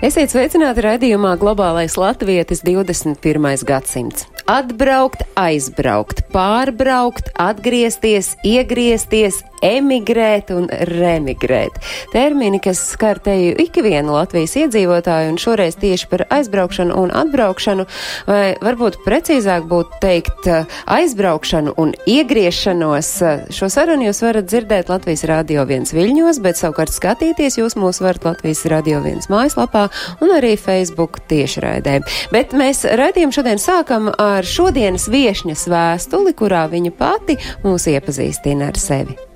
Esiet sveicināti raidījumā Globālais Latvijas 21. gadsimts. Atbraukt, aizbraukt, pārbraukt, atgriezties, iegriezties, emigrēt un remigrēt. Termini, kas skar teju ikvienu Latvijas iedzīvotāju, un šoreiz tieši par aizbraukšanu un atbraukšanu, vai varbūt precīzāk būtu teikt aizbraukšanu un iegriešanos. Šo sarunu jūs varat dzirdēt Latvijas Rādio 1 viļņos, bet savukārt skatīties jūs mūs varat Latvijas Rādio 1 mājaslapā un arī Facebook tiešraidē. Bet mēs raidījumu šodien sākam ar šodienas viešņas vēstuli, kurā viņa pati mūs iepazīstina ar sevi.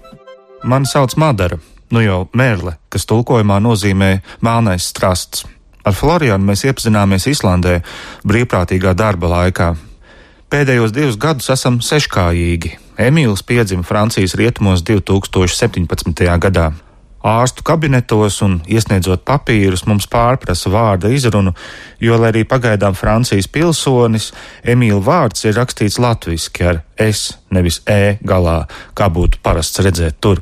Mani sauc Madara, nu jau Mērle, kas tulkojumā nozīmē melnais strasts. Ar Florianu mēs iepazināmies Islandē brīvprātīgā darba laikā. Pēdējos divus gadus esam seškājīgi. Emīls piedzima Francijas rietumos 2017. gadā. Ārstu kabinetos un iesniedzot papīrus mums pārprasa vārda izrunu, jo, lai arī pagaidām Francijas pilsonis, Emīļa vārds ir rakstīts latviešu ar S, nevis E galā, kā būtu parasts redzēt tur.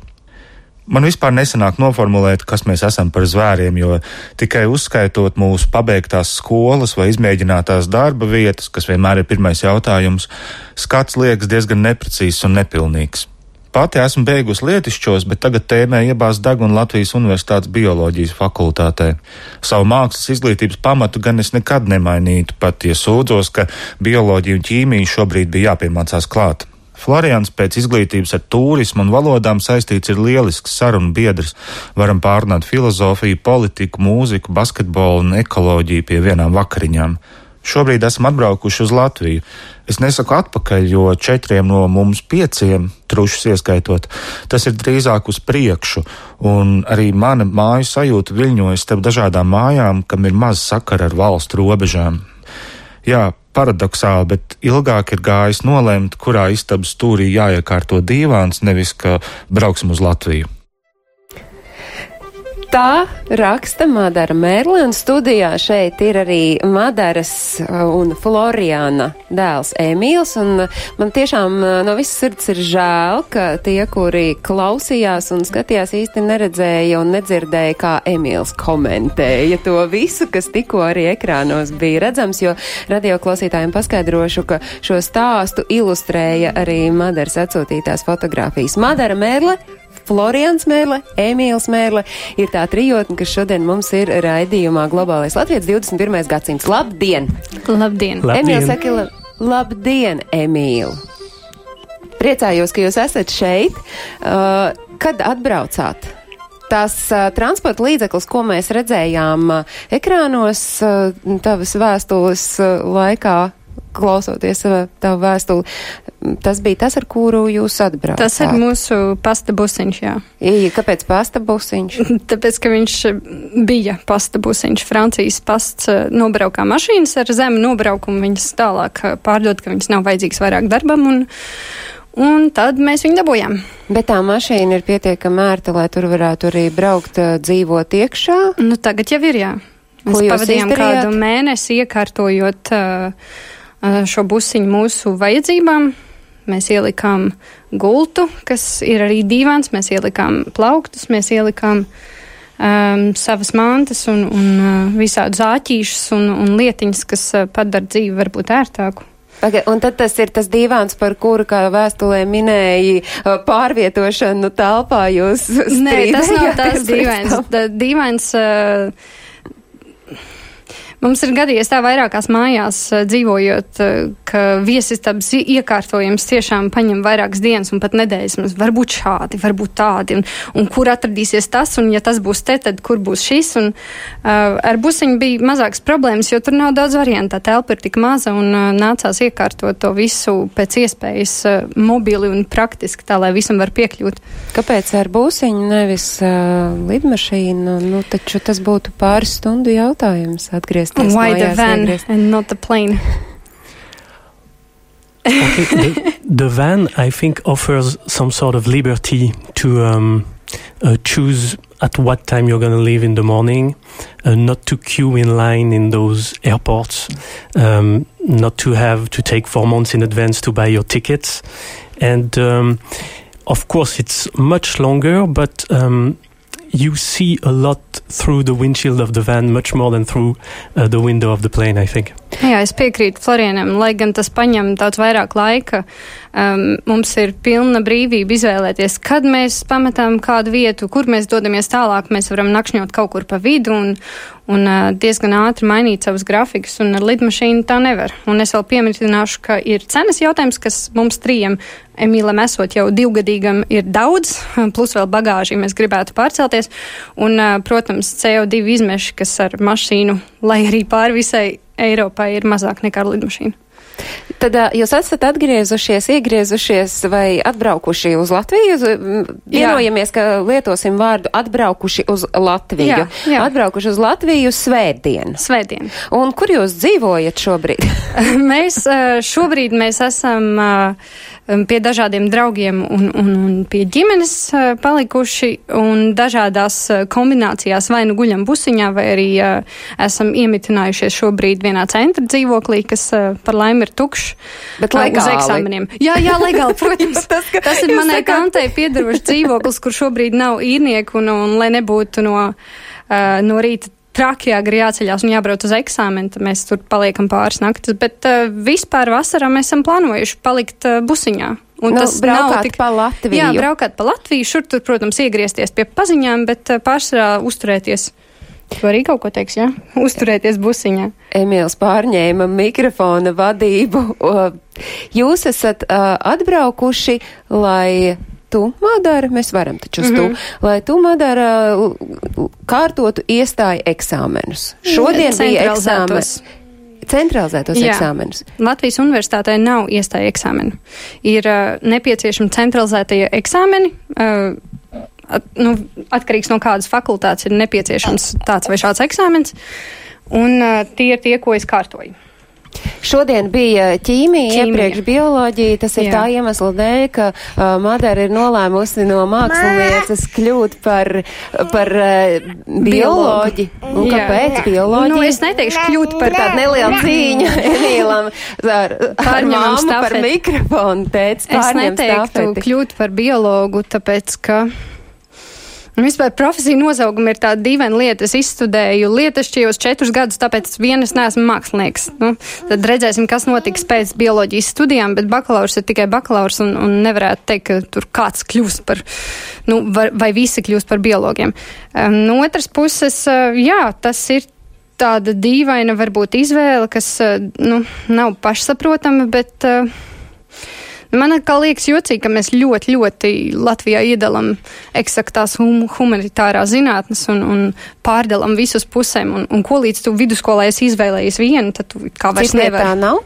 Man vispār nesanāk noformulēt, kas mēs esam par zvēriem, jo tikai uzskaitot mūsu pabeigtās skolas vai izmēģinātās darba vietas, kas vienmēr ir pirmais jautājums, skats liekas diezgan neprecīzs un nepilnīgs. Pati esmu beigusi lietišķos, bet tagad tēmē iebāz degunu Latvijas Universitātes bioloģijas fakultātē. Savu mākslas izglītības pamatu gan es nekad nemainītu, pat ja sūdzos, ka bioloģija un ķīmija šobrīd bija jāpiemācās klāt. Florians pēc izglītības ar turismu un valodām saistīts ir lielisks sarunu biedrs. Varam pārunāt filozofiju, politiku, mūziku, basketbolu un ekoloģiju pie vienām vakariņām. Šobrīd esam atbraukuši uz Latviju. Es nesaku atpakaļ, jo četriem no mums pieciem, trušus ieskaitot, tas ir drīzāk uz priekšu, un arī mana māju sajūta viļņojas starp dažādām mājām, kam ir maz sakara ar valstu robežām. Jā, paradoxāli, bet ilgāk ir gājis nolemt, kurā istabas stūrī jāiekārto divāns, nevis ka brauksim uz Latviju. Tā raksta Madara Mērle, un studijā šeit ir arī Madaras uh, un Floriāna dēls Emīls, un man tiešām uh, no visas sirds ir žēl, ka tie, kuri klausījās un skatījās īsti neredzēja un nedzirdēja, kā Emīls komentēja to visu, kas tikko arī ekrānos bija redzams, jo radio klausītājiem paskaidrošu, ka šo stāstu ilustrēja arī Madaras atsūtītās fotogrāfijas. Madara Mērle Florians Mērle, Emīls Mērle ir tā trijotne, kas šodien mums ir raidījumā Globālais Latvijas 21. gadsimts. Labdien! Labdien! Labdien. Emīls saka, la, labdien, Emīl! Priecājos, ka jūs esat šeit. Uh, kad atbraucāt? tās uh, transporta līdzeklis, ko mēs redzējām uh, ekrānos, uh, tavas vēstules uh, laikā, klausoties tavu vēstuli, tas bija tas, ar kuru jūs atbraucāt. Tas ir mūsu pasta busiņš, jā. I, kāpēc pasta busiņš? Tāpēc, ka viņš bija pasta busiņš. Francijas pasts eh, nobraukā mašīnas ar zemu nobraukumu, viņas tālāk eh, pārdot, ka viņas nav vajadzīgas vairāk darbam. Un, Un tad mēs viņu dabūjām. Bet tā mašīna ir pietiekami ērta, lai tur varētu arī braukt, eh, dzīvot iekšā. Nu, tagad jau ir, jā. Mēs pavadījām izdarījāt? kādu mēnesi iekārtojot uh, šo busiņu mūsu vajadzībām. Mēs ielikām gultu, kas ir arī dīvāns, mēs ielikām plauktus, mēs ielikām um, savas mantas un, un uh, visādus āķīšus un, un lietiņas, kas uh, padara dzīvi varbūt ērtāku. Okay, un tad tas ir tas dīvāns, par kuru, kā vēstulē minēja, uh, pārvietošanu telpā jūs. Nē, tas nav tas dīvains. Dīvains. Uh, Mums ir gadījies tā vairākās mājās eh, dzīvojot, eh, ka viesistabas iekārtojums tiešām paņem vairākas dienas un pat nedēļas. Mums var būt šādi, varbūt tādi, un, un kur atradīsies tas, un ja tas būs te, tad kur būs šis. Un, uh, ar busiņu bija mazākas problēmas, jo tur nav daudz variantu. Tā telpa ir tik maza un uh, nācās iekārtot to visu pēc iespējas uh, mobili un praktiski, tā lai visam var piekļūt. Kāpēc ar busiņu nevis uh, lidmašīnu? Nu, taču tas būtu pāris stundu jautājums atgriezt atgriezties. Why the van iegriezt. and not the plane? okay, the, the, van, I think, offers some sort of liberty to um, uh, choose at what time you're going to leave in the morning, uh, not to queue in line in those airports, um, not to have to take four months in advance to buy your tickets. And um, of course, it's much longer, but um, you see a lot through the windshield of the van, much more than through uh, the window of the plane, I think. Jā, es piekrītu Florianam, lai gan tas paņem daudz vairāk laika. Um, mums ir pilna brīvība izvēlēties, kad mēs pametām kādu vietu, kur mēs dodamies tālāk. Mēs varam nakšņot kaut kur pa vidu un, un uh, diezgan ātri mainīt savus grafikus, un ar lidmašīnu tā nevar. Un es vēl pieminēšu, ka ir cenas jautājums, kas mums trījiem, Emīlam esot jau divgadīgam, ir daudz, plus vēl bagāži, ja mēs gribētu pārcelties. Un, uh, protams, CO2 izmeši, kas ar mašīnu, lai arī pāri visai Eiropai ir mazāk nekā ar lidmašīnu. Tad jūs esat atgriezušies, iegriezušies vai atbraukuši uz Latviju? Vienojamies, ka lietosim vārdu atbraukuši uz Latviju. Jā, jā. Atbraukuši uz Latviju svētdien. Svētdien. Un kur jūs dzīvojat šobrīd? mēs šobrīd mēs esam pie dažādiem draugiem un, un, un pie ģimenes palikuši un dažādās kombinācijās vai nu guļam busiņā vai arī esam iemitinājušies šobrīd vienā centra dzīvoklī, kas par laimi ir tukšs. Bet legāli. Uz eksāmeniem. Jā, jā, legāli, protams. tas, ka, tas ir manai sakāt... kantai piedarošs dzīvoklis, kur šobrīd nav īrnieku un, un lai nebūtu no, uh, no rīta traki jāgri jāceļās un jābrauc uz eksāmenu, tad mēs tur paliekam pāris naktis. Bet uh, vispār vasarā mēs esam plānojuši palikt uh, busiņā. Un nu, tas braukāt tik... pa Latviju. Jā, braukāt pa Latviju, šur tur, protams, iegriezties pie paziņām, bet uh, pārsvarā uzturēties. Tu arī kaut ko teiksi? Ja? Uzturēties busiņā. Emīls pārņēma mikrofona vadību. Jūs esat uh, atbraukuši, lai tu, Madara, mēs varam taču uz mm -hmm. tu, mhm. lai tu, Madara, kārtotu iestāju eksāmenus. Šodien bija eksāmenis. Centralizētos Jā. eksāmenus. Latvijas universitātē nav iestāja eksāmenu. Ir uh, nepieciešami centralizētie eksāmeni. Uh, at, nu, atkarīgs no kādas fakultātes ir nepieciešams tāds vai šāds eksāmens. Un uh, tie ir tie, ko es kārtoju. Šodien bija ķīmija, ķīmija. iepriekš bioloģija. Tas ir Jā. tā iemesla dēļ, ka uh, Madara ir nolēmusi no mākslinieces kļūt par, par uh, bioloģi. Un kāpēc bioloģija? Nu, es neteikšu kļūt par tādu nelielu cīņu Emīlam ar, ar māmu stafeti. par mikrofonu. Tēc es neteiktu stafeti. kļūt par biologu, tāpēc ka. Un vispār profesija nosaukuma ir tāda dīvaina lieta. Es izstudēju lietašķījos četrus gadus, tāpēc vien es neesmu mākslinieks. Nu, tad redzēsim, kas notiks pēc bioloģijas studijām, bet bakalaurs ir tikai bakalaurs un, un nevarētu teikt, ka tur kāds kļūst par, nu, var, vai visi kļūst par biologiem. Um, no otras puses, uh, jā, tas ir tāda dīvaina varbūt izvēle, kas, uh, nu, nav pašsaprotama, bet. Uh, Man liekas jocīgi, ka mēs ļoti, ļoti Latvijā iedalām eksaktās hum humanitārās zinātnes un, un pārdalām visus pusēm. Un, un ko līdz tu vidusskolā esi izvēlējies vienu, tad tu kā vairs nevari. Tā nav?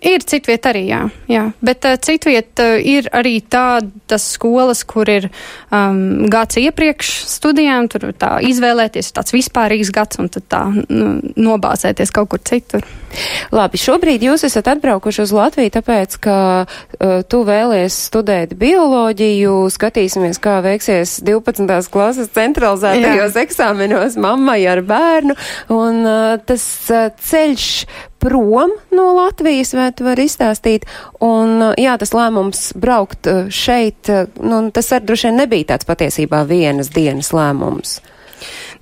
Ir citviet arī, jā. jā. Bet uh, citviet uh, ir arī tādas skolas, kur ir um, gads iepriekš studijām, tur tā izvēlēties tāds vispārīgs gads un tad tā nu, nobāzēties kaut kur citur. Labi, šobrīd jūs esat atbraukuši uz Latviju, tāpēc, ka uh, tu vēlies studēt bioloģiju, skatīsimies, kā veiksies 12. klases centralizētajos jā. eksāmenos mammai ar bērnu, un uh, tas uh, ceļš prom no Latvijas, vai tu vari izstāstīt? Un, uh, jā, tas lēmums braukt uh, šeit, uh, nu, tas arī droši vien nebija tāds patiesībā vienas dienas lēmums.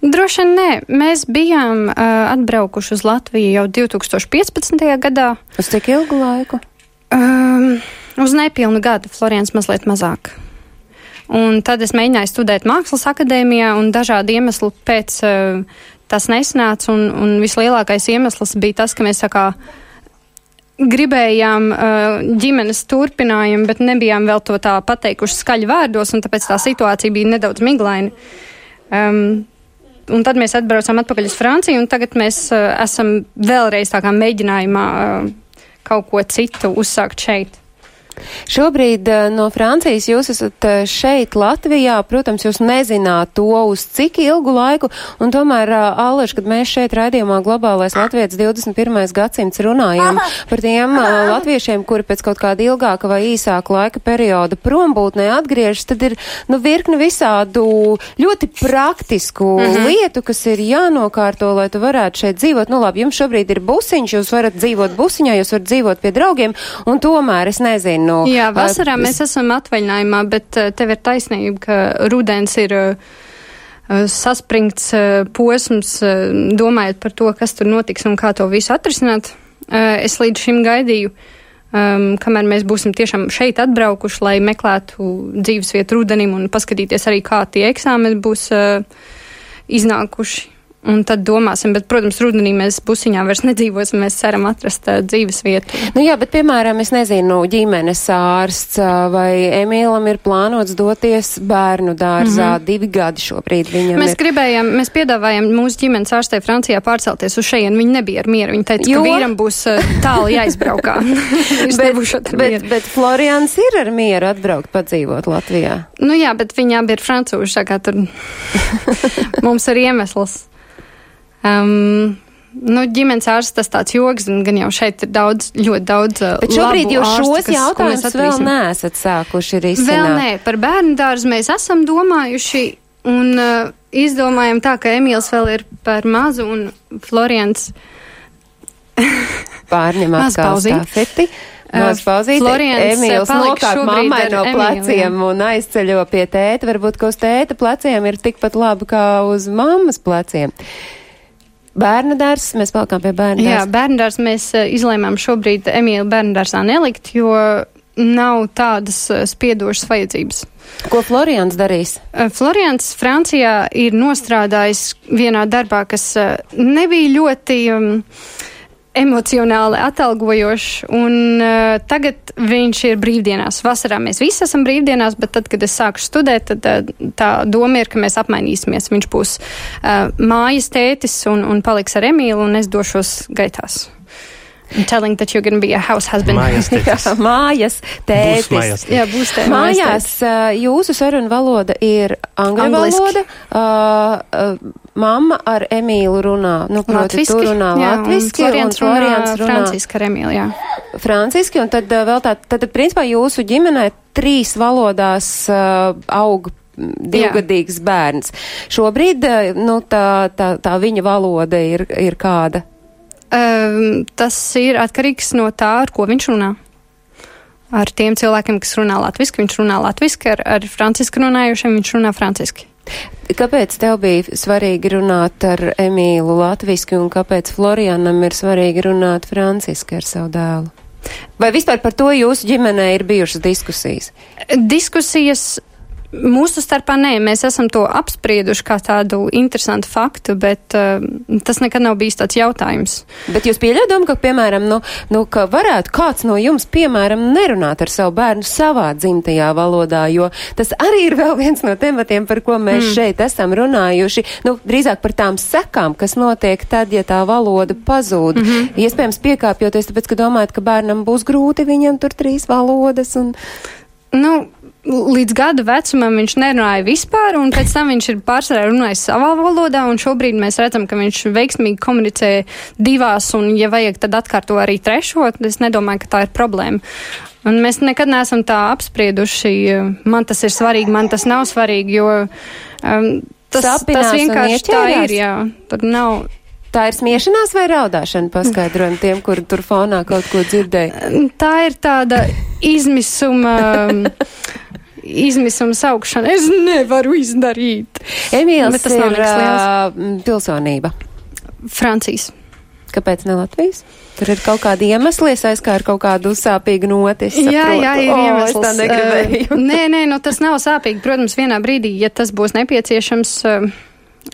Droši vien nē. Mēs bijām uh, atbraukuši uz Latviju jau 2015. gadā. Uz cik ilgu laiku? Um, uz nepilnu gadu, Florians mazliet mazāk. Un tad es mēģināju studēt Mākslas akadēmijā, un dažādu iemeslu pēc uh, tas nesanāca, un, un vislielākais iemesls bija tas, ka mēs kā gribējām uh, ģimenes turpinājumu, bet nebijām vēl to tā pateikuši skaļi vārdos, un tāpēc tā situācija bija nedaudz miglaina. Um, un tad mēs atbraucām atpakaļ uz Franciju, un tagad mēs uh, esam vēlreiz tā kā mēģinājumā uh, kaut ko citu uzsākt šeit. Šobrīd eh, no Francijas jūs esat eh, šeit Latvijā, protams, jūs nezināt to uz cik ilgu laiku, un tomēr, eh, Alež, kad mēs šeit raidījumā globālais Latvijas 21. gadsimts runājam par tiem latviešiem, kuri pēc kaut kāda ilgāka vai īsāka laika perioda prombūtnē atgriežas, tad ir, nu, virkni visādu ļoti praktisku mm -hmm. lietu, kas ir jānokārto, lai tu varētu šeit dzīvot. Nu, labi, jums šobrīd ir busiņš, jūs varat dzīvot busiņā, jūs varat dzīvot pie draugiem, un tomēr, es nezinu, no. Jā, vasarā uh, mēs esam atvaļinājumā, bet tev ir taisnība, ka rudens ir. Uh, saspringts posms, domājot par to, kas tur notiks un kā to visu atrisināt. Es līdz šim gaidīju, kamēr mēs būsim tiešām šeit atbraukuši, lai meklētu dzīvesvietu rudenim un paskatīties arī, kā tie eksāmeni būs iznākuši un tad domāsim. Bet, protams, rudenī mēs pusiņā vairs nedzīvosim, mēs ceram atrast uh, dzīves vietu. Nu jā, bet, piemēram, es nezinu, ģimenes ārsts vai Emīlam ir plānots doties bērnu dārzā mm -hmm. divi gadi šobrīd. Mēs ir. gribējām, mēs piedāvājām mūsu ģimenes ārstē Francijā pārcelties uz šeien. Viņi nebija ar mieru. Viņi teica, jo? ka vīram būs uh, tālu jāizbraukā. bet, bet, bet Florians ir ar mieru atbraukt padzīvot Latvijā. Nu jā, bet viņi abi ir francūži, tā kā tur mums ir iemesls. Um, Nu, ģimenes ārsts tas tāds joks, un gan jau šeit ir daudz, ļoti daudz. Uh, Bet šobrīd jūs šos jautājumus vēl neesat sākuši risināt. Vēl nē, par bērnu dārzu mēs esam domājuši un uh, izdomājam tā, ka Emīls vēl ir par mazu un Florians. Pārņem atkal stafeti. Maz pauzīt, Emīls nokārt mammai no pleciem Emīlu, un aizceļo pie tēta. Varbūt, ka uz tēta pleciem ir tikpat labi kā uz mammas pleciem. Bērnu dārzs, mēs palikām pie bērnu dārza. Jā, bērnu dārzs mēs uh, izlēmām šobrīd Emīlu bērnu dārzā nelikt, jo nav tādas uh, spiedošas vajadzības. Ko Florians darīs? Uh, Florians Francijā ir nostrādājis vienā darbā, kas nebija ļoti. Um, emocionāli atalgojošs, un uh, tagad viņš ir brīvdienās. Vasarā mēs visi esam brīvdienās, bet tad, kad es sāku studēt, tad uh, tā doma ir, ka mēs apmainīsimies. Viņš būs uh, mājas tētis un, un paliks ar Emīlu, un es došos gaitās. I'm telling that you're going to be a house husband. Mājas tētis. Jā, mājas tētis. Būs mājas tētis. Jā, būs tētis. Mājās jūsu saruna valoda ir angļu valoda. Uh, uh, mamma ar Emīlu runā. Nu, proti, Latviski. tu runā jā, latviski. un Florians un Florians runā franciski ar Emīlu, jā. Franciski, un tad uh, vēl tā, tad, principā jūsu ģimenē trīs valodās uh, aug divgadīgs bērns. Šobrīd, uh, nu, tā, tā, tā viņa valoda ir, ir kāda? Um, tas ir atkarīgs no tā, ar ko viņš runā. Ar tiem cilvēkiem, kas runā latviešu, viņš runā latviešu, ar, ar francisku runājušiem viņš runā franciski. Kāpēc tev bija svarīgi runāt ar Emīlu latviešu, un kāpēc Florianam ir svarīgi runāt franciski ar savu dēlu? Vai vispār par to jūsu ģimenē ir bijušas diskusijas? Diskusijas Mūsu starpā nē, mēs esam to apsprieduši kā tādu interesantu faktu, bet uh, tas nekad nav bijis tāds jautājums. Bet jūs pieļaudam, ka, piemēram, nu, nu, ka varētu kāds no jums, piemēram, nerunāt ar savu bērnu savā dzimtajā valodā, jo tas arī ir vēl viens no tematiem, par ko mēs mm. šeit esam runājuši, nu, drīzāk par tām sekām, kas notiek tad, ja tā valoda pazūd. Mm -hmm. Iespējams, piekāpjoties, tāpēc, ka domājat, ka bērnam būs grūti, viņam tur trīs valodas un. Nu, līdz gada vecumam viņš nerunāja vispār, un pēc tam viņš ir pārsvarā runājis savā valodā, un šobrīd mēs redzam, ka viņš veiksmīgi komunicē divās, un, ja vajag, tad atkārto arī trešo. Es nedomāju, ka tā ir problēma. Un mēs nekad neesam tā apsprieduši, man tas ir svarīgi, man tas nav svarīgi, jo um, tas, tas vienkārši tā ir, jā. Tur nav. Tā ir smiešanās vai raudāšana? Paskaidrojam tiem, kur tur fonā kaut ko dzirdēja. Tā ir tāda izmisuma. izmisuma saukšana. Es nevaru izdarīt. Emīls Bet tas nav nekas liels. pilsonība. Francijas. Kāpēc ne Latvijas? Tur ir kaut kādi iemesli, es aizskāru kaut kādu sāpīgu noti. es Jā, saprotu. jā, ir O, iemesls. Es tā negribēju. Nē, nē, nu tas nav sāpīgi. Protams, vienā brīdī, ja tas būs nepieciešams, uh,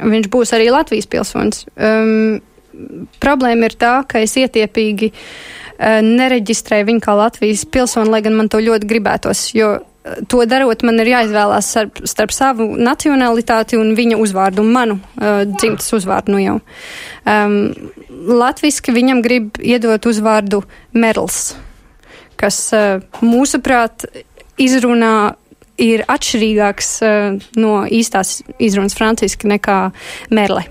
viņš būs arī Latvijas pilsonis. Um, problēma ir tā, ka es ietiepīgi uh, nereģistrēju viņu kā Latvijas pilsoni, lai gan man to ļoti gribētos, jo uh, to darot, man ir jāizvēlās starp, starp savu nacionalitāti un viņa uzvārdu un manu uh, dzimtas uzvārdu nu jau. Um, latviski viņam grib iedot uzvārdu Merls, kas uh, mūsuprāt izrunā ir atšķirīgāks uh, no īstās izrunas franciski nekā Merle.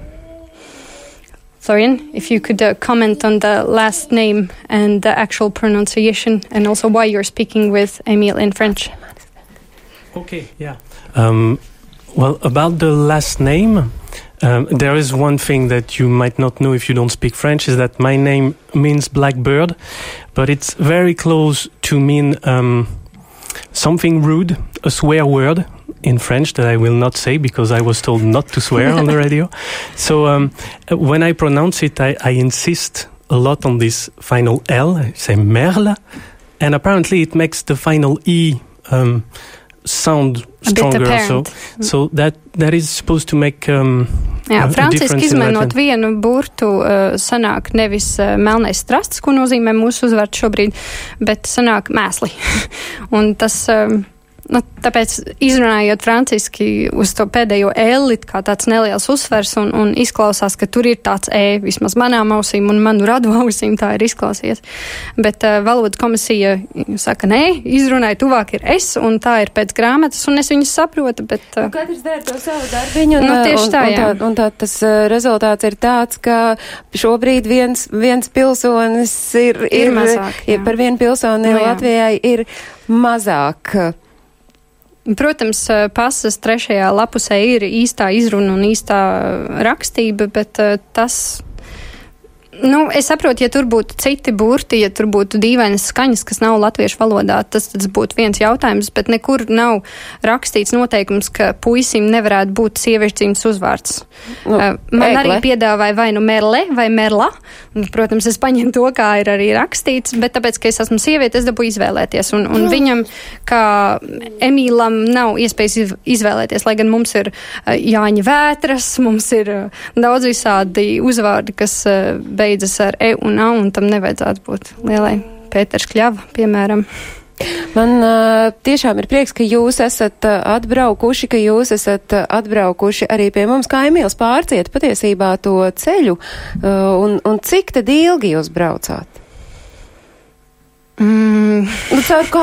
Florian, if you could uh, comment on the last name and the actual pronunciation, and also why you're speaking with Emile in French. Okay, yeah. Um, well, about the last name, um, there is one thing that you might not know if you don't speak French is that my name means blackbird, but it's very close to mean um, something rude, a swear word. in French that I will not say because I was told not to swear on the radio. So um, when I pronounce it, I, I, insist a lot on this final L. I say merle, and apparently it makes the final E um, sound stronger. So, so that that is supposed to make. Um, Jā, franciski izmanot vienu burtu, uh, sanāk nevis uh, melnais strasts, ko nozīmē mūsu uzvārds šobrīd, bet sanāk mēsli. Un tas. Um, Nu, tāpēc, izrunājot franciski uz to pēdējo L, kā tāds neliels uzsvers, un, un izklausās, ka tur ir tāds E, vismaz manām ausīm un manu radu ausīm tā ir izklausies. Bet uh, valodas komisija saka, nē, izrunāja tuvāk ir es, un tā ir pēc grāmatas, un es viņus saprotu, bet. Uh, nu, katrs dara to savu darbiņu, un, nu, tieši tā, un, un, tā, un tā tas uh, rezultāts ir tāds, ka šobrīd viens, viens pilsonis ir, ir, ir mazāk, jā. par vienu pilsoni nu Latvijai ir mazāk. Protams, eh, pasas trešajā lapusē ir īstā izruna un īstā rakstība, bet eh, tas Nu, es saprotu, ja tur būtu citi burti, ja tur būtu dīvainas skaņas, kas nav latviešu valodā, tas, tas būtu viens jautājums, bet nekur nav rakstīts noteikums, ka puisim nevarētu būt sieviešu dzimtas uzvārds. Nu, uh, Man egle. arī piedāvāja vai nu merle vai merla. Protams, es paņemu to, kā ir arī rakstīts, bet tāpēc, ka es esmu sieviete, es dabūju izvēlēties. Un, un mm. viņam, kā Emīlam, nav iespējas izvēlēties, lai gan mums ir uh, Jāņa vētras, mums ir uh, daudz visādi uzvārdi, kas uh, beidzas ar e un a, un tam nevajadzētu būt lielai Pēters Kļava, piemēram. Man uh, tiešām ir prieks, ka jūs esat uh, atbraukuši, ka jūs esat uh, atbraukuši arī pie mums, kā Emīls pārciet patiesībā to ceļu, un, un cik tad ilgi jūs braucāt? Mm. Nu, caur kā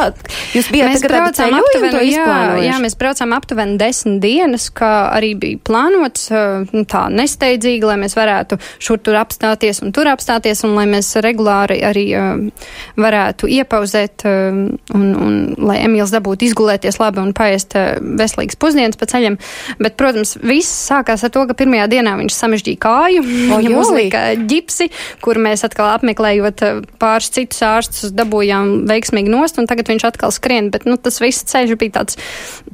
jūs bijāt mēs braucām aptuveni, jā, jā, mēs braucām aptuveni desmit dienas, kā arī bija plānots, nu, tā nesteidzīgi, lai mēs varētu šur tur apstāties un tur apstāties, un lai mēs regulāri arī uh, varētu iepauzēt, uh, un, un lai Emīls dabūtu izgulēties labi un paēst uh, veselīgas pusdienas pa ceļam. Bet, protams, viss sākās ar to, ka pirmajā dienā viņš samežģīja kāju, o, viņam uzlika ģipsi, kur mēs atkal apmeklējot pāris citus ārstus dabūjām dabūjām veiksmīgi nost, un tagad viņš atkal skrien. Bet nu, tas viss ceļš bija tāds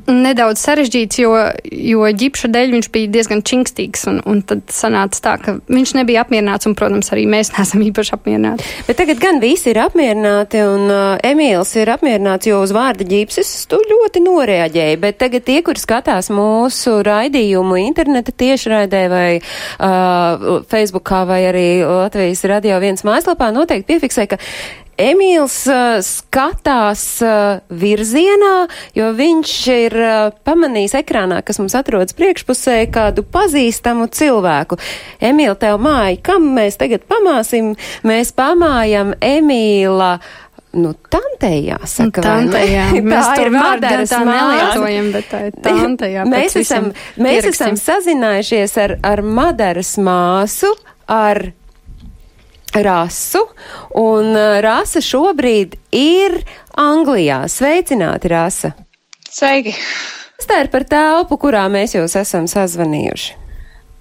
nedaudz sarežģīts, jo, jo ģipša dēļ viņš bija diezgan čingstīgs. Un, un tad sanāca tā, ka viņš nebija apmierināts, un, protams, arī mēs neesam īpaši apmierināti. Bet tagad gan visi ir apmierināti, un uh, Emīls ir apmierināts, jo uz vārda ģipsis tu ļoti noreaģēji. Bet tagad tie, kur skatās mūsu raidījumu interneta tiešraidē vai uh, Facebookā vai arī Latvijas radio viens mājaslapā, noteikti piefiksē, ka Emīls uh, skatās uh, virzienā, jo viņš ir uh, pamanījis ekrānā, kas mums atrodas priekšpusē, kādu pazīstamu cilvēku. Emīl, tev māja, kam mēs tagad pamāsim? Mēs pamājam Emīla. Nu, tantei jāsaka. Tantei, jā. Mēs tā ir Madaras tā nelietojam, bet tā ir tantei. Mēs esam, mēs esam sazinājušies ar, ar Madaras māsu, ar rasu, un uh, rasa šobrīd ir Anglijā. Sveicināti, rasa! Sveiki! Tā ir par telpu, kurā mēs jūs esam sazvanījuši?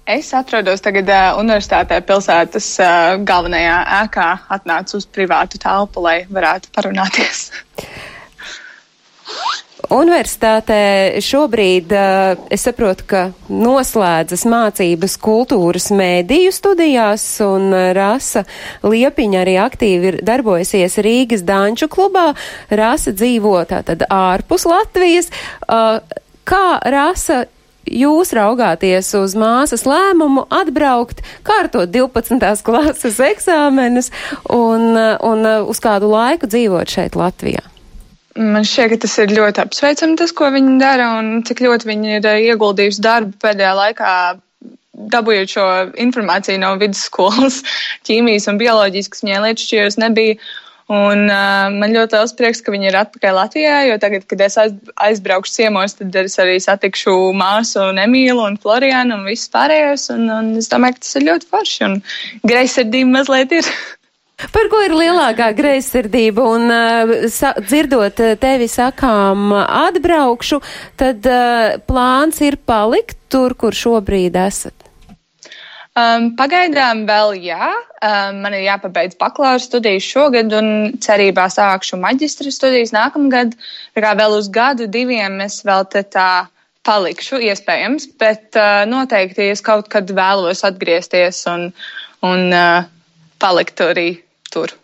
Es atrodos tagad uh, universitātē pilsētas uh, galvenajā ēkā, atnācu uz privātu telpu, lai varētu parunāties. Universitātē šobrīd eh, es saprotu, ka noslēdzas mācības kultūras mēdīju studijās, un eh, Rasa Liepiņa arī aktīvi ir darbojasies Rīgas Danču klubā. Rasa dzīvo tātad ārpus Latvijas. Eh, kā Rasa jūs raugāties uz māsas lēmumu atbraukt, kārtot 12. klases eksāmenus un, un uz kādu laiku dzīvot šeit Latvijā? Man šķiet, ka tas ir ļoti apsveicami, tas, ko viņi dara, un cik ļoti viņi ir eh, ieguldījuši darbu pēdējā laikā, dabūjot šo informāciju no vidusskolas ķīmijas un bioloģijas, kas viņai lietas šķiros nebija. Un uh, man ļoti liels prieks, ka viņi ir atpakaļ Latvijā, jo tagad, kad es aizbraukšu ciemos, tad es arī satikšu māsu un Emīlu un Florianu un visus pārējos. Un, un es domāju, ka tas ir ļoti forši un greizsirdība mazliet ir. Par ko ir lielākā greizsirdība? Un uh, sa, dzirdot uh, tevi sakām atbraukšu, tad uh, plāns ir palikt tur, kur šobrīd esat. Um, pagaidām vēl jā. Um, man ir jāpabeidz bakalaura studijas šogad un cerībā sākšu maģistra studijas nākamgad. Tā kā vēl uz gadu, diviem es vēl te tā palikšu, iespējams, bet uh, noteikti es kaut kad vēlos atgriezties un, un uh, palikt arī tur.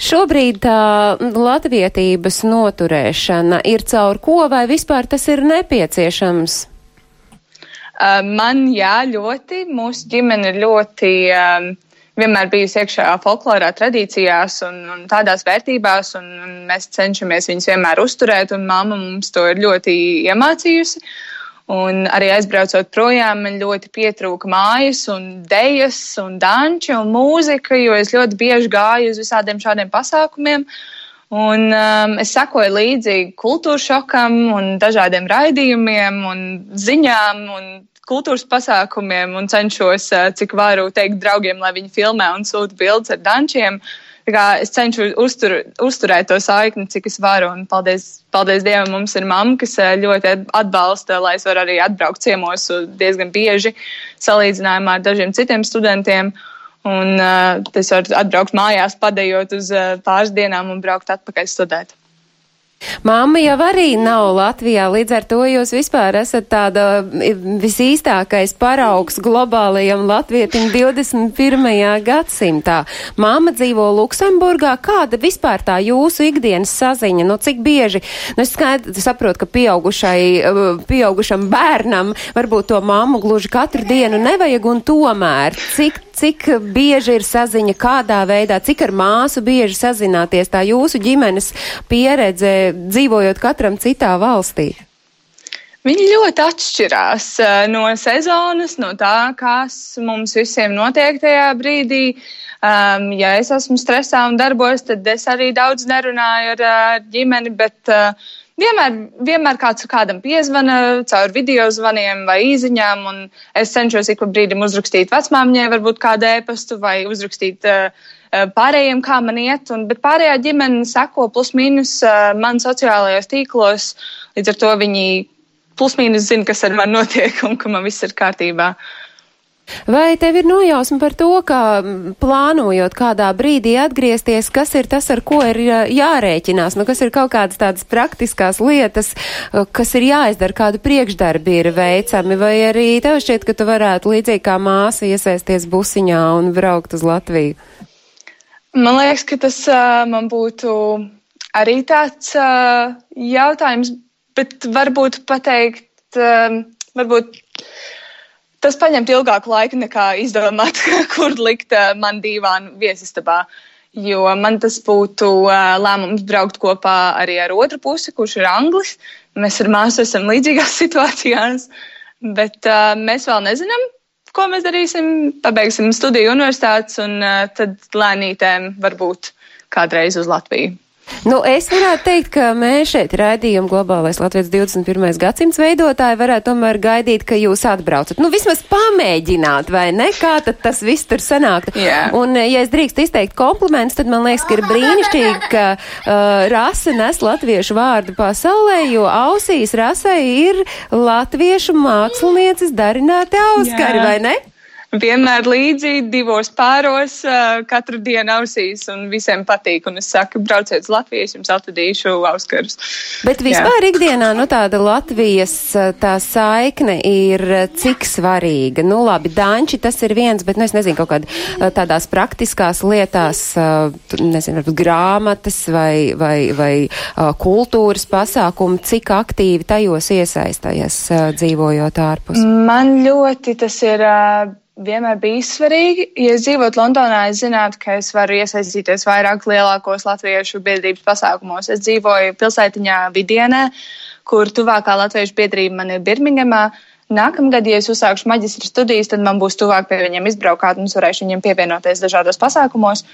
Šobrīd tā latvietības noturēšana ir caur ko vai vispār tas ir nepieciešams? Uh, man jā, ļoti. Mūsu ģimene ir ļoti um, vienmēr bijusi iekšā folklorā, tradīcijās un, un tādās vērtībās, un, un mēs cenšamies viņus vienmēr uzturēt, un mamma mums to ir ļoti iemācījusi. Un arī aizbraucot projām, man ļoti pietrūka mājas, un dejas, un danči un mūzika, jo es ļoti bieži gāju uz visādiem šādiem pasākumiem. Un um, es sekoju līdzi kultūras šokam un dažādiem raidījumiem un ziņām un kultūras pasākumiem un cenšos, uh, cik varu teikt draugiem, lai viņi filmē un sūta bildes ar dančiem. Uh, es cenšos uztur, uzturēt to saikni, cik es varu. Un paldies, paldies Dievam, mums ir mamma, kas eh, ļoti atbalsta, lai es varu arī atbraukt ciemos diezgan bieži salīdzinājumā ar dažiem citiem studentiem. Un uh, es varu atbraukt mājās, padējot uz uh, pāris dienām un braukt atpakaļ studēt. Māma jau arī nav Latvijā, līdz ar to jūs vispār esat tāda visīstākais paraugs globālajam latvietim 21. gadsimtā. Māma dzīvo Luksemburgā, kāda vispār tā jūsu ikdienas saziņa, nu cik bieži, nu es skaidri saprotu, ka pieaugušai, pieaugušam bērnam varbūt to māmu gluži katru dienu nevajag un tomēr, cik cik bieži ir saziņa, kādā veidā, cik ar māsu bieži sazināties, tā jūsu ģimenes pieredze dzīvojot katram citā valstī? Viņi ļoti atšķirās eh, no sezonas, no tā, kas mums visiem notiek tajā brīdī. Um, ja es esmu stresā un darbos, tad es arī daudz nerunāju ar, ar ģimeni, bet uh, vienmēr, vienmēr kāds kādam piezvana caur video zvaniem vai īziņām, un es cenšos ik pa brīdim uzrakstīt vecmāmiņai, varbūt kādu ēpastu vai uzrakstīt uh, pārējiem, kā man iet, un, bet pārējā ģimene seko plus mīnus uh, man sociālajos tīklos, līdz ar to viņi plus mīnus zina, kas ar mani notiek un ka man viss ir kārtībā. Uh, Vai tev ir nojausma par to, ka plānojot kādā brīdī atgriezties, kas ir tas, ar ko ir jārēķinās? Nu, kas ir kaut kādas tādas praktiskās lietas, kas ir jāizdara, kādu priekšdarbi ir veicami, vai arī tev šķiet, ka tu varētu līdzīgi kā māsa iesaisties busiņā un braukt uz Latviju? Man liekas, ka tas uh, man būtu arī tāds uh, jautājums, bet varbūt pateikt, uh, varbūt tas paņemt ilgāku laiku nekā izdomāt, kur likt uh, man dīvānu viesistabā. Jo man tas būtu uh, lēmums braukt kopā arī ar otru pusi, kurš ir anglis. Mēs ar māsu esam līdzīgās situācijās, bet uh, mēs vēl nezinām, ko mēs darīsim. Pabeigsim studiju universitātes un tad lēnītēm varbūt kādreiz uz Latviju. Nu, es varētu teikt, ka mēs šeit raidījuma globālais Latvijas 21. gadsimts veidotāji varētu tomēr gaidīt, ka jūs atbraucat. Nu, vismaz pamēģināt, vai ne? Kā tad tas viss tur sanāktu? Yeah. Un, ja es drīkst izteikt komplimentus, tad man liekas, ka ir brīnišķīgi, ka uh, rasa nes latviešu vārdu pasaulē, jo ausīs rasai ir latviešu mākslinieces darināti auskari, yeah. vai ne? Vienmēr līdzi divos pāros, katru dienu ausīs, un visiem patīk. Un es saku, brauciet uz Latviju, jums atvedīšu auskarus. Bet vispār Jā. ikdienā, nu tāda Latvijas tā saikne ir cik svarīga. Nu labi, danči tas ir viens, bet, nu es nezinu, kaut kādā tādās praktiskās lietās, nezinu, varbūt grāmatas vai, vai, vai kultūras pasākumi, cik aktīvi tajos iesaistājies dzīvojot ārpus? Man ļoti tas ir vienmēr bijis svarīgi. Ja es dzīvotu Londonā, es zinātu, ka es varu iesaistīties vairāk lielākos latviešu biedrības pasākumos. Es dzīvoju pilsētiņā Vidienē, kur tuvākā latviešu biedrība man ir Birmingemā. Nākamgad, ja es uzsākšu maģistra studijas, tad man būs tuvāk pie viņiem izbraukāt un es varēšu viņiem pievienoties dažādos pasākumos.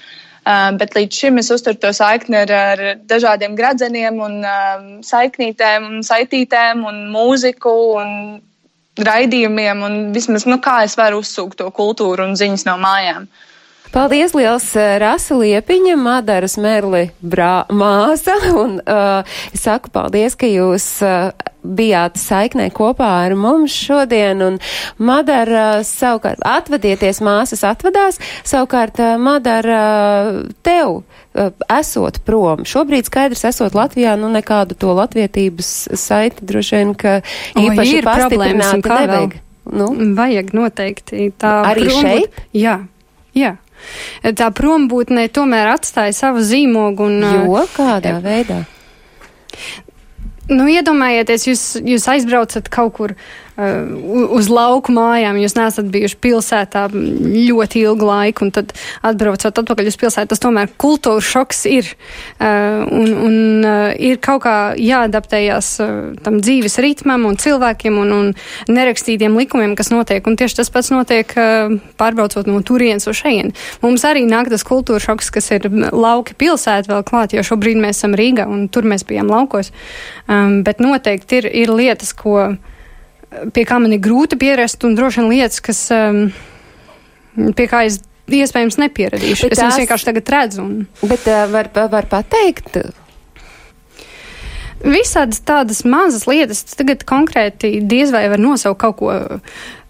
Uh, bet līdz šim es uzturu to saikni ar, ar dažādiem gradzeniem un um, saiknītēm un saitītēm un mūziku un raidījumiem un vismaz, nu, kā es varu uzsūkt to kultūru un ziņas no mājām. Paldies liels uh, Rasa Liepiņa, Madaras Merli brā, māsa, un uh, es saku paldies, ka jūs uh, bijāt saiknē kopā ar mums šodien, un Madara savukārt atvadieties, māsas atvadās, savukārt Madara tev esot prom. Šobrīd skaidrs esot Latvijā, nu nekādu to latvietības saiti droši vien, ka īpaši o, pastiprināti nevajag. Nu? Vajag noteikti tā. Arī prom, šeit? Jā, jā. Tā prombūtne tomēr atstāja savu zīmogu un. Jo kādā veidā? Nu, iedomājieties, jūs, jūs aizbraucat kaut kur uh, uz lauku mājām, jūs neesat bijuši pilsētā ļoti ilgu laiku, un tad atbraucat atpakaļ uz pilsētu. Tas tomēr kultūra šoks ir. Uh, un un uh, ir kaut kā jāadaptējās tam dzīves ritmam un cilvēkiem un, un nerakstītiem likumiem, kas notiek. Un tieši tas pats notiek pārbraucot no turienes uz šejienu. Mums arī nāk tas kultūra šoks, kas ir lauki pilsēta vēl klāt, jo šobrīd mēs esam Rīgā un tur mēs bijām laukos. Um, bet noteikti ir, ir lietas, ko, pie kā man ir grūti pierast, un droši vien lietas, kas, um, pie kā es iespējams nepieradīšu. Bet es tās... vienkārši tagad redzu. Un... Bet uh, var, var pateikt. Visādas tādas mazas lietas, tagad konkrēti diez vai var nosaukt kaut ko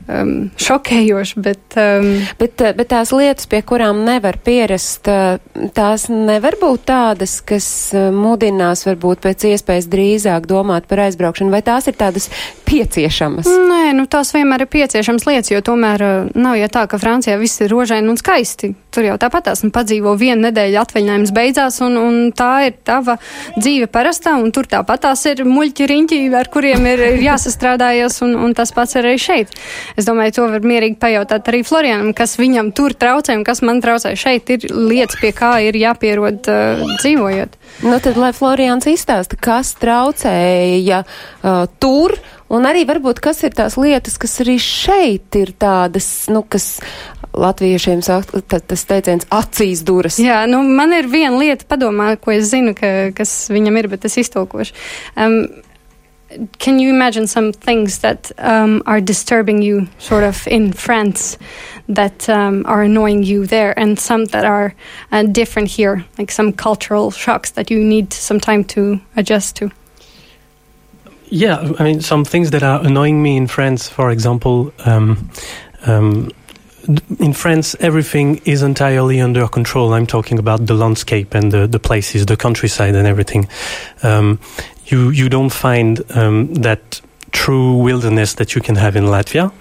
um, šokējoši, bet, um, bet, uh, bet tās lietas, pie kurām nevar pierast, uh, tās nevar būt tādas, kas uh, mudinās varbūt pēc iespējas drīzāk domāt par aizbraukšanu, vai tās ir tādas pieciešamas? Nē, nu tās vienmēr ir pieciešamas lietas, jo tomēr nav jau tā, ka Francijā viss ir rožaini un skaisti. Tur jau tāpat tās, nu padzīvo vienu nedēļu atvaļinājums beidzās, un, un tā ir tava dzīve parastā, un tur tāpat tās ir muļķi riņķi, ar kuriem ir, ir jāsastrādājas, un, un tas pats arī šeit. Es domāju, to var mierīgi pajautāt arī Florianam, kas viņam tur traucē un kas man traucē šeit. Ir lietas, pie kā ir jāpierod uh, dzīvojot. Nu tad, lai Florians izstāsta, kas traucēja uh, tur, un arī varbūt kas ir tās lietas, kas arī šeit ir tādas, nu, kas latviešiem saka, tas teiciens acīs duras. Jā, nu man ir viena lieta padomā, ko es zinu, ka, kas viņam ir, bet es iztolkošu. Um, can you imagine some things that um, are disturbing you sort of in France that um, are annoying you there and some that are uh, different here like some cultural shocks that you need some time to adjust to yeah i mean some things that are annoying me in france for example um, um, in France, everything is entirely under control. I'm talking about the landscape and the, the places, the countryside, and everything. Um, you you don't find um, that true wilderness that you can have in Latvia.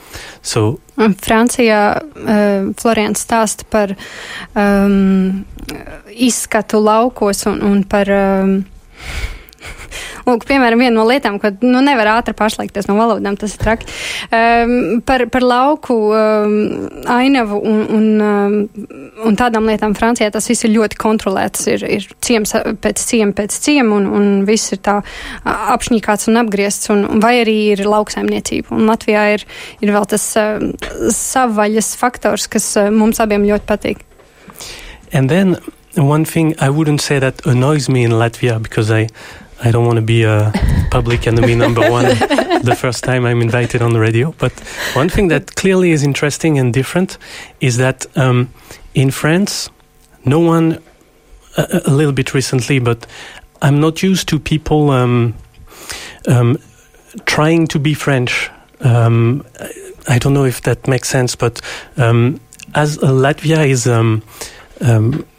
So, Francijā uh, Florians stāsta par um, izskatu laukos un, un par um, Lūk, piemēram, viena no lietām, ko nu, nevar ātri pašlaikties no valodām, tas ir traki. Um, par, par lauku um, ainavu un, un, um, un tādām lietām Francijā tas viss ir ļoti kontrolēts. Ir, ir ciems pēc ciema pēc ciema un, un viss ir tā apšņīkāts un apgriezts, un, vai arī ir lauksaimniecība. Un Latvijā ir, ir vēl tas uh, savvaļas faktors, kas uh, mums abiem ļoti patīk. And then one thing I wouldn't say that annoys me in Latvia because I I don't want to be a public enemy number one the first time I'm invited on the radio. But one thing that clearly is interesting and different is that um, in France, no one, a, a, little bit recently, but I'm not used to people um, um, trying to be French. Um, I don't know if that makes sense, but um, as Latvia is um,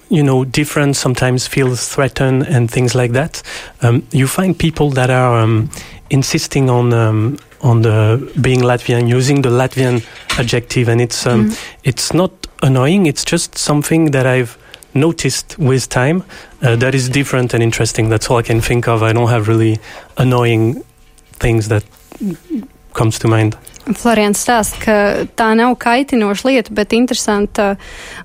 you know, different, sometimes feel threatened and things like that. Um, you find people that are um, insisting on um, on the being Latvian, using the Latvian adjective, and it's um, mm. it's not annoying. It's just something that I've noticed with time uh, that is different and interesting. That's all I can think of. I don't have really annoying things that comes to mind. Florians stāsta, ka tā nav kaitinoša lieta, bet interesanta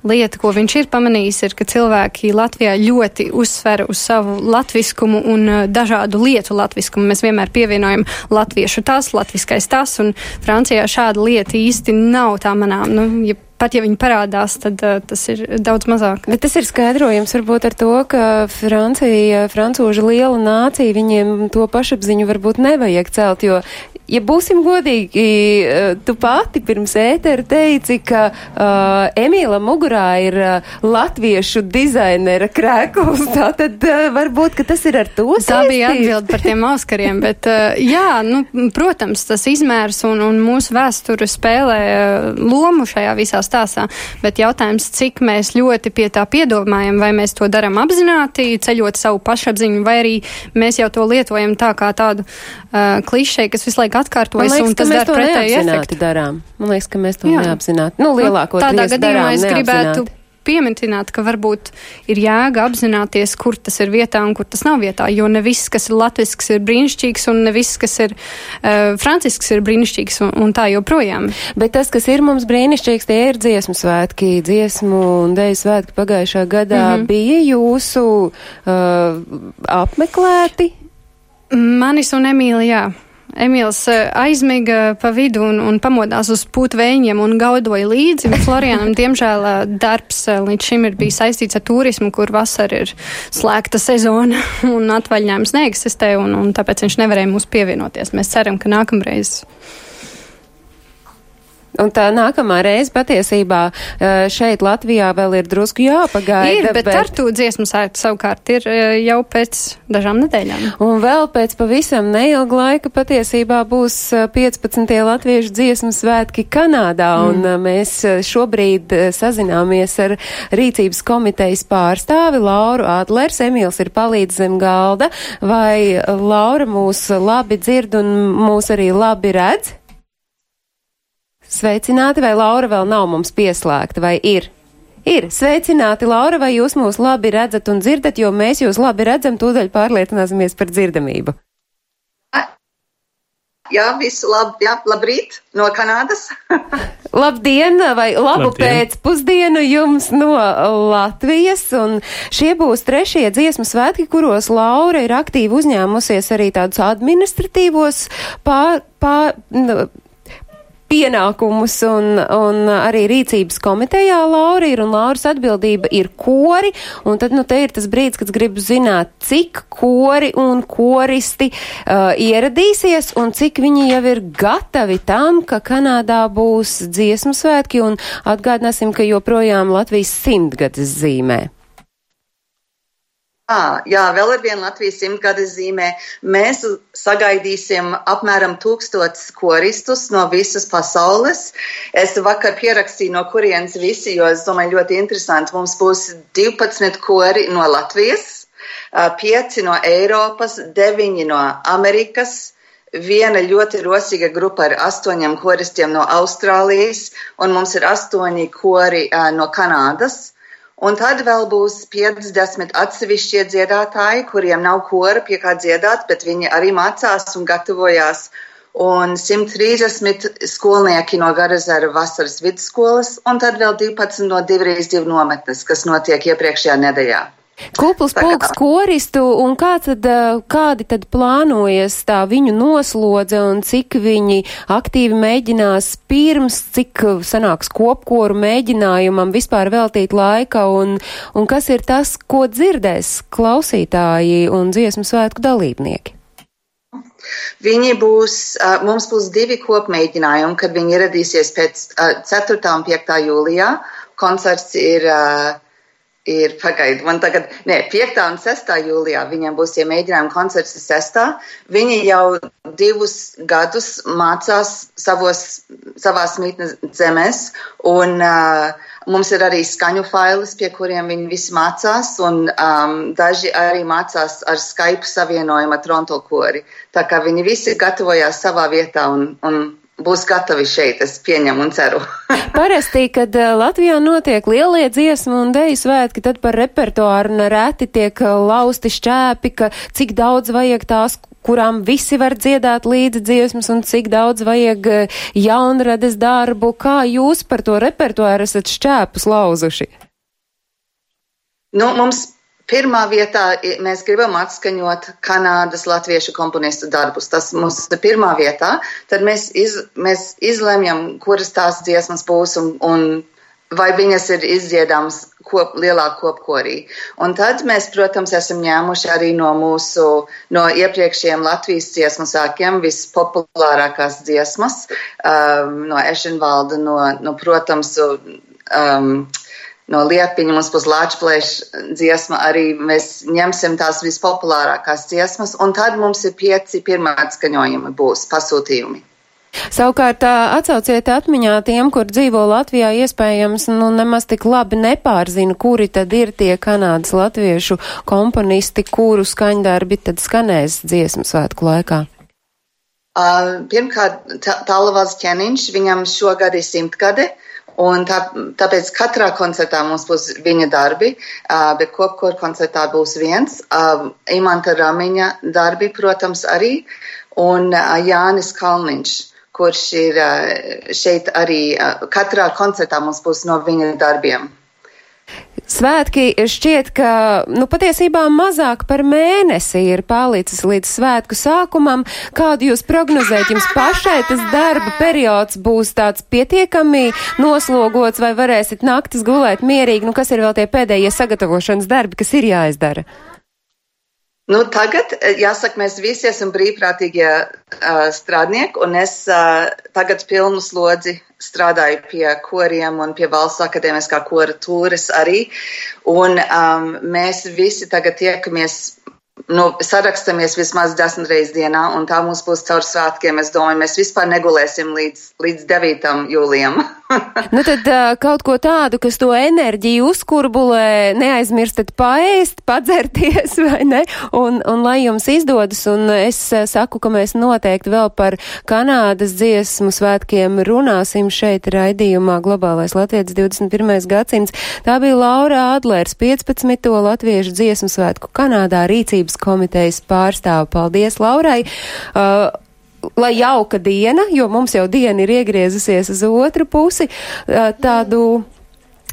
lieta, ko viņš ir pamanījis, ir, ka cilvēki Latvijā ļoti uzsver uz savu latviskumu un uh, dažādu lietu latviskumu. Mēs vienmēr pievienojam latviešu tas, latviskais tas, un Francijā šāda lieta īsti nav tā manām. Nu, ja pat ja viņi parādās, tad uh, tas ir daudz mazāk. Bet tas ir skaidrojums varbūt ar to, ka Francija, francūža liela nācija, viņiem to pašapziņu varbūt nevajag celt, jo ja būsim godīgi, eh, tu pati pirms ētera teici, ka uh, Emīla mugurā ir uh, latviešu dizainera krēkls. Tā tad uh, varbūt, ka tas ir ar to saistīts. Tā bija atbilde par tiem Oskariem, bet uh, jā, nu, protams, tas izmērs un, un mūsu vēsture spēlē uh, lomu šajā visā stāstā, bet jautājums, cik mēs ļoti pie tā piedomājam, vai mēs to daram apzināti, ceļot savu pašapziņu, vai arī mēs jau to lietojam tā kā tādu uh, klišeju, kas visu laiku atkārtojas, liekas, un tas dara pretēji efektu. Darām. Man liekas, ka mēs to Jā. neapzināti. Nu, lielākoties Tādā gadījumā es gribētu pieminēt, ka varbūt ir jēga apzināties, kur tas ir vietā un kur tas nav vietā, jo ne viss, kas ir latvisks, ir brīnišķīgs, un ne viss, kas ir uh, francisks, ir brīnišķīgs, un, un tā joprojām. Bet tas, kas ir mums brīnišķīgs, tie ir dziesmu svētki, dziesmu un deju svētki pagājušā gadā mm -hmm. bija jūsu uh, apmeklēti. Manis un Emīlijā. Emīls eh, aizmiga pa vidu un, un pamodās uz pūtveņiem un gaudoja līdzi. Florianam, diemžēl, eh, darbs eh, līdz šim ir bijis saistīts ar turismu, kur vasara ir slēgta sezona un atvaļinājums neeksistē, un, un tāpēc viņš nevarēja mums pievienoties. Mēs ceram, ka nākamreiz Un tā nākamā reize patiesībā šeit Latvijā vēl ir drusku jāpagaida. Ir, bet, bet... ar to dziesmu sēta savukārt ir jau pēc dažām nedēļām. Un vēl pēc pavisam neilga laika patiesībā būs 15. latviešu dziesmu svētki Kanādā. Mm. Un mēs šobrīd sazināmies ar rīcības komitejas pārstāvi Lauru Adlers. Emīls ir palīdz zem galda. Vai Laura mūs labi dzird un mūs arī labi redz? Sveicināti, vai Laura vēl nav mums pieslēgta, vai ir? Ir. Sveicināti, Laura, vai jūs mūs labi redzat un dzirdat, jo mēs jūs labi redzam, tūdaļ pārliecināsimies par dzirdamību. Jā, visu labi, jā, labrīt no Kanādas. Labdien vai labu Labdien. pēcpusdienu jums no Latvijas. Un šie būs trešie dziesmu svētki, kuros Laura ir aktīvi uzņēmusies arī tādus administratīvos pār, pār, pienākumus un, un arī rīcības komitejā Laura ir un Lauras atbildība ir kori. Un tad, nu, te ir tas brīdis, kad gribu zināt, cik kori un koristi uh, ieradīsies un cik viņi jau ir gatavi tam, ka Kanādā būs dziesmu svētki un atgādināsim, ka joprojām Latvijas simtgades zīmē. À, jā, vēl ir viena Latvijas simtgades zīmē. Mēs sagaidīsim apmēram tūkstotis koristus no visas pasaules. Es vakar pierakstīju, no kurienes visi, jo es domāju, ļoti interesanti. Mums būs 12 kori no Latvijas, 5 no Eiropas, 9 no Amerikas. Viena ļoti rosīga grupa ar astoņiem koristiem no Austrālijas, un mums ir astoņi kori uh, no Kanādas. Un tad vēl būs 50 atsevišķie dziedātāji, kuriem nav kora pie kā dziedāt, bet viņi arī mācās un gatavojās. Un 130 skolnieki no Garazara vasaras vidusskolas, un tad vēl 12 no 2 nometnes, kas notiek iepriekšējā nedēļā. Kupls pulks koristu un kā tad, kādi tad plānojas tā viņu noslodze un cik viņi aktīvi mēģinās pirms, cik sanāks kopkoru mēģinājumam vispār veltīt laika un, un kas ir tas, ko dzirdēs klausītāji un dziesmu svētku dalībnieki? Viņi būs, mums būs divi kopmēģinājumi, kad viņi ieradīsies pēc 4. un 5. jūlijā. Koncerts ir uh, ir pagaidu. Man tagad, nē, 5. un 6. jūlijā viņiem būs iemēģinājumi koncerts 6. Viņi jau divus gadus mācās savos, savās mītnes zemēs, un uh, mums ir arī skaņu failis, pie kuriem viņi visi mācās, un um, daži arī mācās ar Skype savienojumu ar Toronto kori. Tā kā viņi visi gatavojās savā vietā un, un būs gatavi šeit, es pieņemu un ceru. Parasti, kad eh, Latvijā notiek lielie dziesmu un deju svētki, tad par repertuāru nereti tiek eh, lausti šķēpi, ka cik daudz vajag tās, kurām visi var dziedāt līdzi dziesmas un cik daudz vajag eh, jaunrades darbu. Kā jūs par to repertuāru esat šķēpus lauzuši? Nu, mums Pirmā vietā mēs gribam atskaņot Kanādas latviešu komponistu darbus. Tas mums ir pirmā vietā. Tad mēs, iz, mēs izlemjam, kuras tās dziesmas būs un, un vai viņas ir izdziedāmas kop, lielā kopkorī. Un tad mēs, protams, esam ņēmuši arī no mūsu, no iepriekšējiem Latvijas dziesmu sākiem vispopulārākās dziesmas, um, no Ešenvalda, no, no protams, um, no liepiņa mums būs lāčplēša dziesma, arī mēs ņemsim tās vispopulārākās dziesmas, un tad mums ir pieci pirmā atskaņojumi būs pasūtījumi. Savukārt atsauciet atmiņā tiem, kur dzīvo Latvijā, iespējams, nu nemaz tik labi nepārzina, kuri tad ir tie Kanādas latviešu komponisti, kuru skaņdarbi tad skanēs dziesmu svētku laikā. Uh, pirmkārt, Tālavas ķeniņš, viņam šogad ir simtgade. Un tā, tāpēc katrā koncertā mums būs viņa darbi, uh, bet kopkor koncertā būs viens. Uh, Imanta Ramiņa darbi, protams, arī, un uh, Jānis Kalniņš kurš ir šeit arī katrā koncertā mums būs no viņa darbiem. Svētki šķiet, ka, nu, patiesībā mazāk par mēnesi ir palicis līdz svētku sākumam. Kādu jūs prognozējat? Jums pašai tas darba periods būs tāds pietiekami noslogots, vai varēsit naktis gulēt mierīgi? Nu, kas ir vēl tie pēdējie sagatavošanas darbi, kas ir jāizdara? Nu, tagad, eh, jāsaka, mēs visi esam brīvprātīgie uh, strādnieki, un es uh, tagad pilnu slodzi strādāju pie koriem un pie valsts akadēmiskā kora tūres arī. Un um, mēs visi tagad tiekamies nu, sarakstamies vismaz desmit reizes dienā, un tā mums būs caur svētkiem. Es domāju, mēs vispār negulēsim līdz, līdz 9. jūlijam. nu tad kaut ko tādu, kas to enerģiju uzkurbulē, neaizmirstat paēst, padzerties, vai ne? Un, un lai jums izdodas, un es saku, ka mēs noteikti vēl par Kanādas dziesmu svētkiem runāsim šeit raidījumā Globālais Latvijas 21. gadsimts. Tā bija Laura Adlers, 15. latviešu dziesmu svētku Kanādā rīcības komitejas pārstāva. Paldies, Laurai! Uh, lai jauka diena, jo mums jau diena ir iegriezusies uz otru pusi, uh, tādu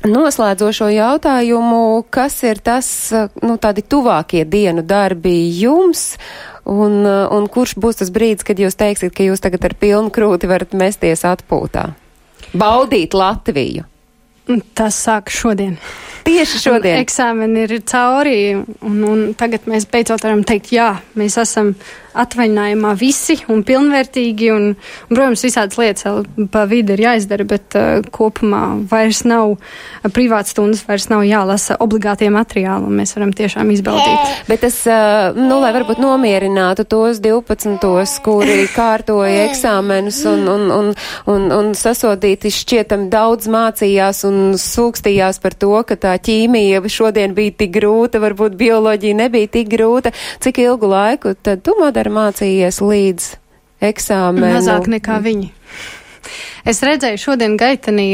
noslēdzošo jautājumu, kas ir tas, uh, nu, tādi tuvākie dienu darbi jums, un, uh, un kurš būs tas brīdis, kad jūs teiksiet, ka jūs tagad ar pilnu krūti varat mesties atpūtā? Baudīt Latviju! Tas sāk šodien. Tieši šodien. Eksāmeni ir cauri, un, un tagad mēs beidzot varam teikt, jā, mēs esam atvaļinājumā visi un pilnvērtīgi, un, un protams, visādas lietas pa vidu ir jāizdara, bet uh, kopumā vairs nav uh, privāts stundas, vairs nav jālasa obligātie materiāli, un mēs varam tiešām izbaudīt. Bet tas, uh, nu, lai varbūt nomierinātu tos 12, kuri kārtoja eksāmenus un, un, un, un, un sasodīti šķietam daudz mācījās un sūkstījās par to, ka tā ķīmija šodien bija tik grūta, varbūt bioloģija nebija tik grūta, cik ilgu laiku? Tad tu, Madara, mācījies līdz eksāmenu? Mazāk nekā viņi. Es redzēju šodien gaitenī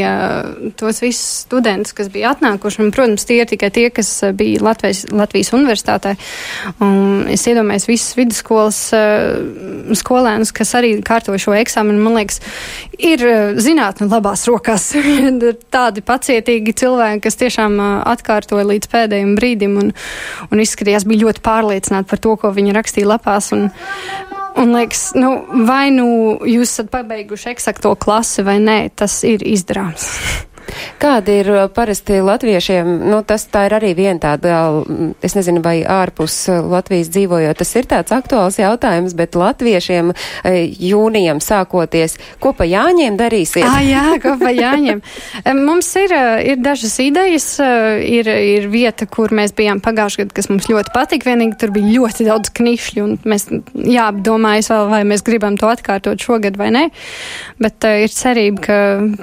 tos visus studentus, kas bija atnākuši, un, protams, tie ir tikai tie, kas bija Latvijas, Latvijas universitātē. Un es iedomājos visus vidusskolas skolēnus, kas arī kārtoja šo eksāmenu. Man liekas, ir zinātne labās rokās. Tādi pacietīgi cilvēki, kas tiešām atkārtoja līdz pēdējiem brīdim un, un izskatījās bija ļoti pārliecināti par to, ko viņi rakstīja lapās. Un, Un liekas, nu, vai nu jūs esat pabeiguši eksakto klasi vai nē, tas ir izdarāms. Kāda ir uh, parasti latviešiem, nu tas tā ir arī viena tāda, mm, es nezinu, vai ārpus uh, Latvijas dzīvojot, tas ir tāds aktuāls jautājums, bet latviešiem uh, jūnijam sākoties, ko pa jāņiem darīsiet? Ah, jā, ko pa jāņiem. mums ir, ir dažas idejas, ir, ir vieta, kur mēs bijām pagājušajā gadā, kas mums ļoti patika, vienīgi tur bija ļoti daudz knišļu, un mēs jāapdomājas vēl, vai mēs gribam to atkārtot šogad vai nē, bet uh, ir cerība, ka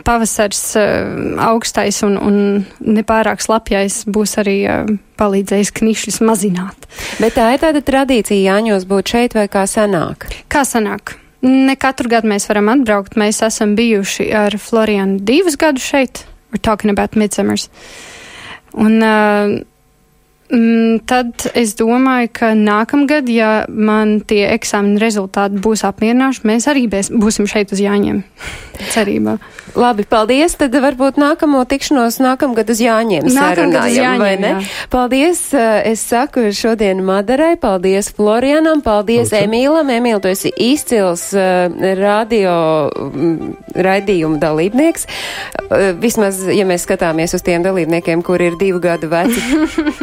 pavasars uh, augstais un, un nepārāk slapjais būs arī uh, palīdzējis knišļus mazināt. Bet tā ir tāda tradīcija Jāņos būt šeit vai kā sanāk? Kā sanāk? Ne katru gadu mēs varam atbraukt. Mēs esam bijuši ar Florianu divus gadus šeit. We're talking about Midsummers. Un uh, tad es domāju, ka nākamgad, ja man tie eksāmena rezultāti būs apmierināši, mēs arī būsim šeit uz Jāņiem. Cerībā. Labi, paldies. Tad varbūt nākamo tikšanos nākamgad uz Jāņiem Nākamgad uz sarunājam, Jāņiem, vai ne? jā. Paldies, eh, es saku šodien Madarai, paldies Florianam, paldies Lūdzu. Emīlam. Emīl, tu esi izcils uh, radio mm, raidījumu dalībnieks. Uh, vismaz, ja mēs skatāmies uz tiem dalībniekiem, kur ir divu gadu veci.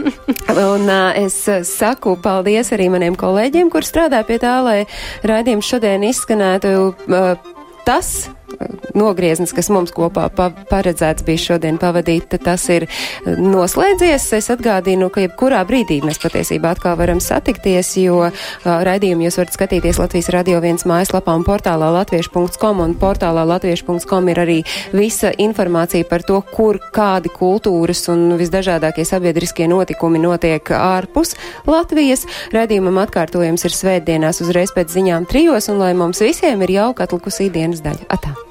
Un uh, es saku paldies arī maniem kolēģiem, kur strādā pie tā, lai raidījums šodien izskanētu. Uh, tas nogrieznis, kas mums kopā pa paredzēts bija šodien pavadīt, tas ir uh, noslēdzies. Es atgādinu, ka jebkurā brīdī mēs patiesībā atkal varam satikties, jo uh, raidījumu jūs varat skatīties Latvijas Radio 1 mājaslapā un portālā latviešu.com un portālā latviešu.com ir arī visa informācija par to, kur kādi kultūras un visdažādākie sabiedriskie notikumi notiek ārpus Latvijas. Raidījumam atkārtojums ir svētdienās uzreiz pēc ziņām trijos un lai mums visiem ir jauka atlikusī dienas daļa. Atā!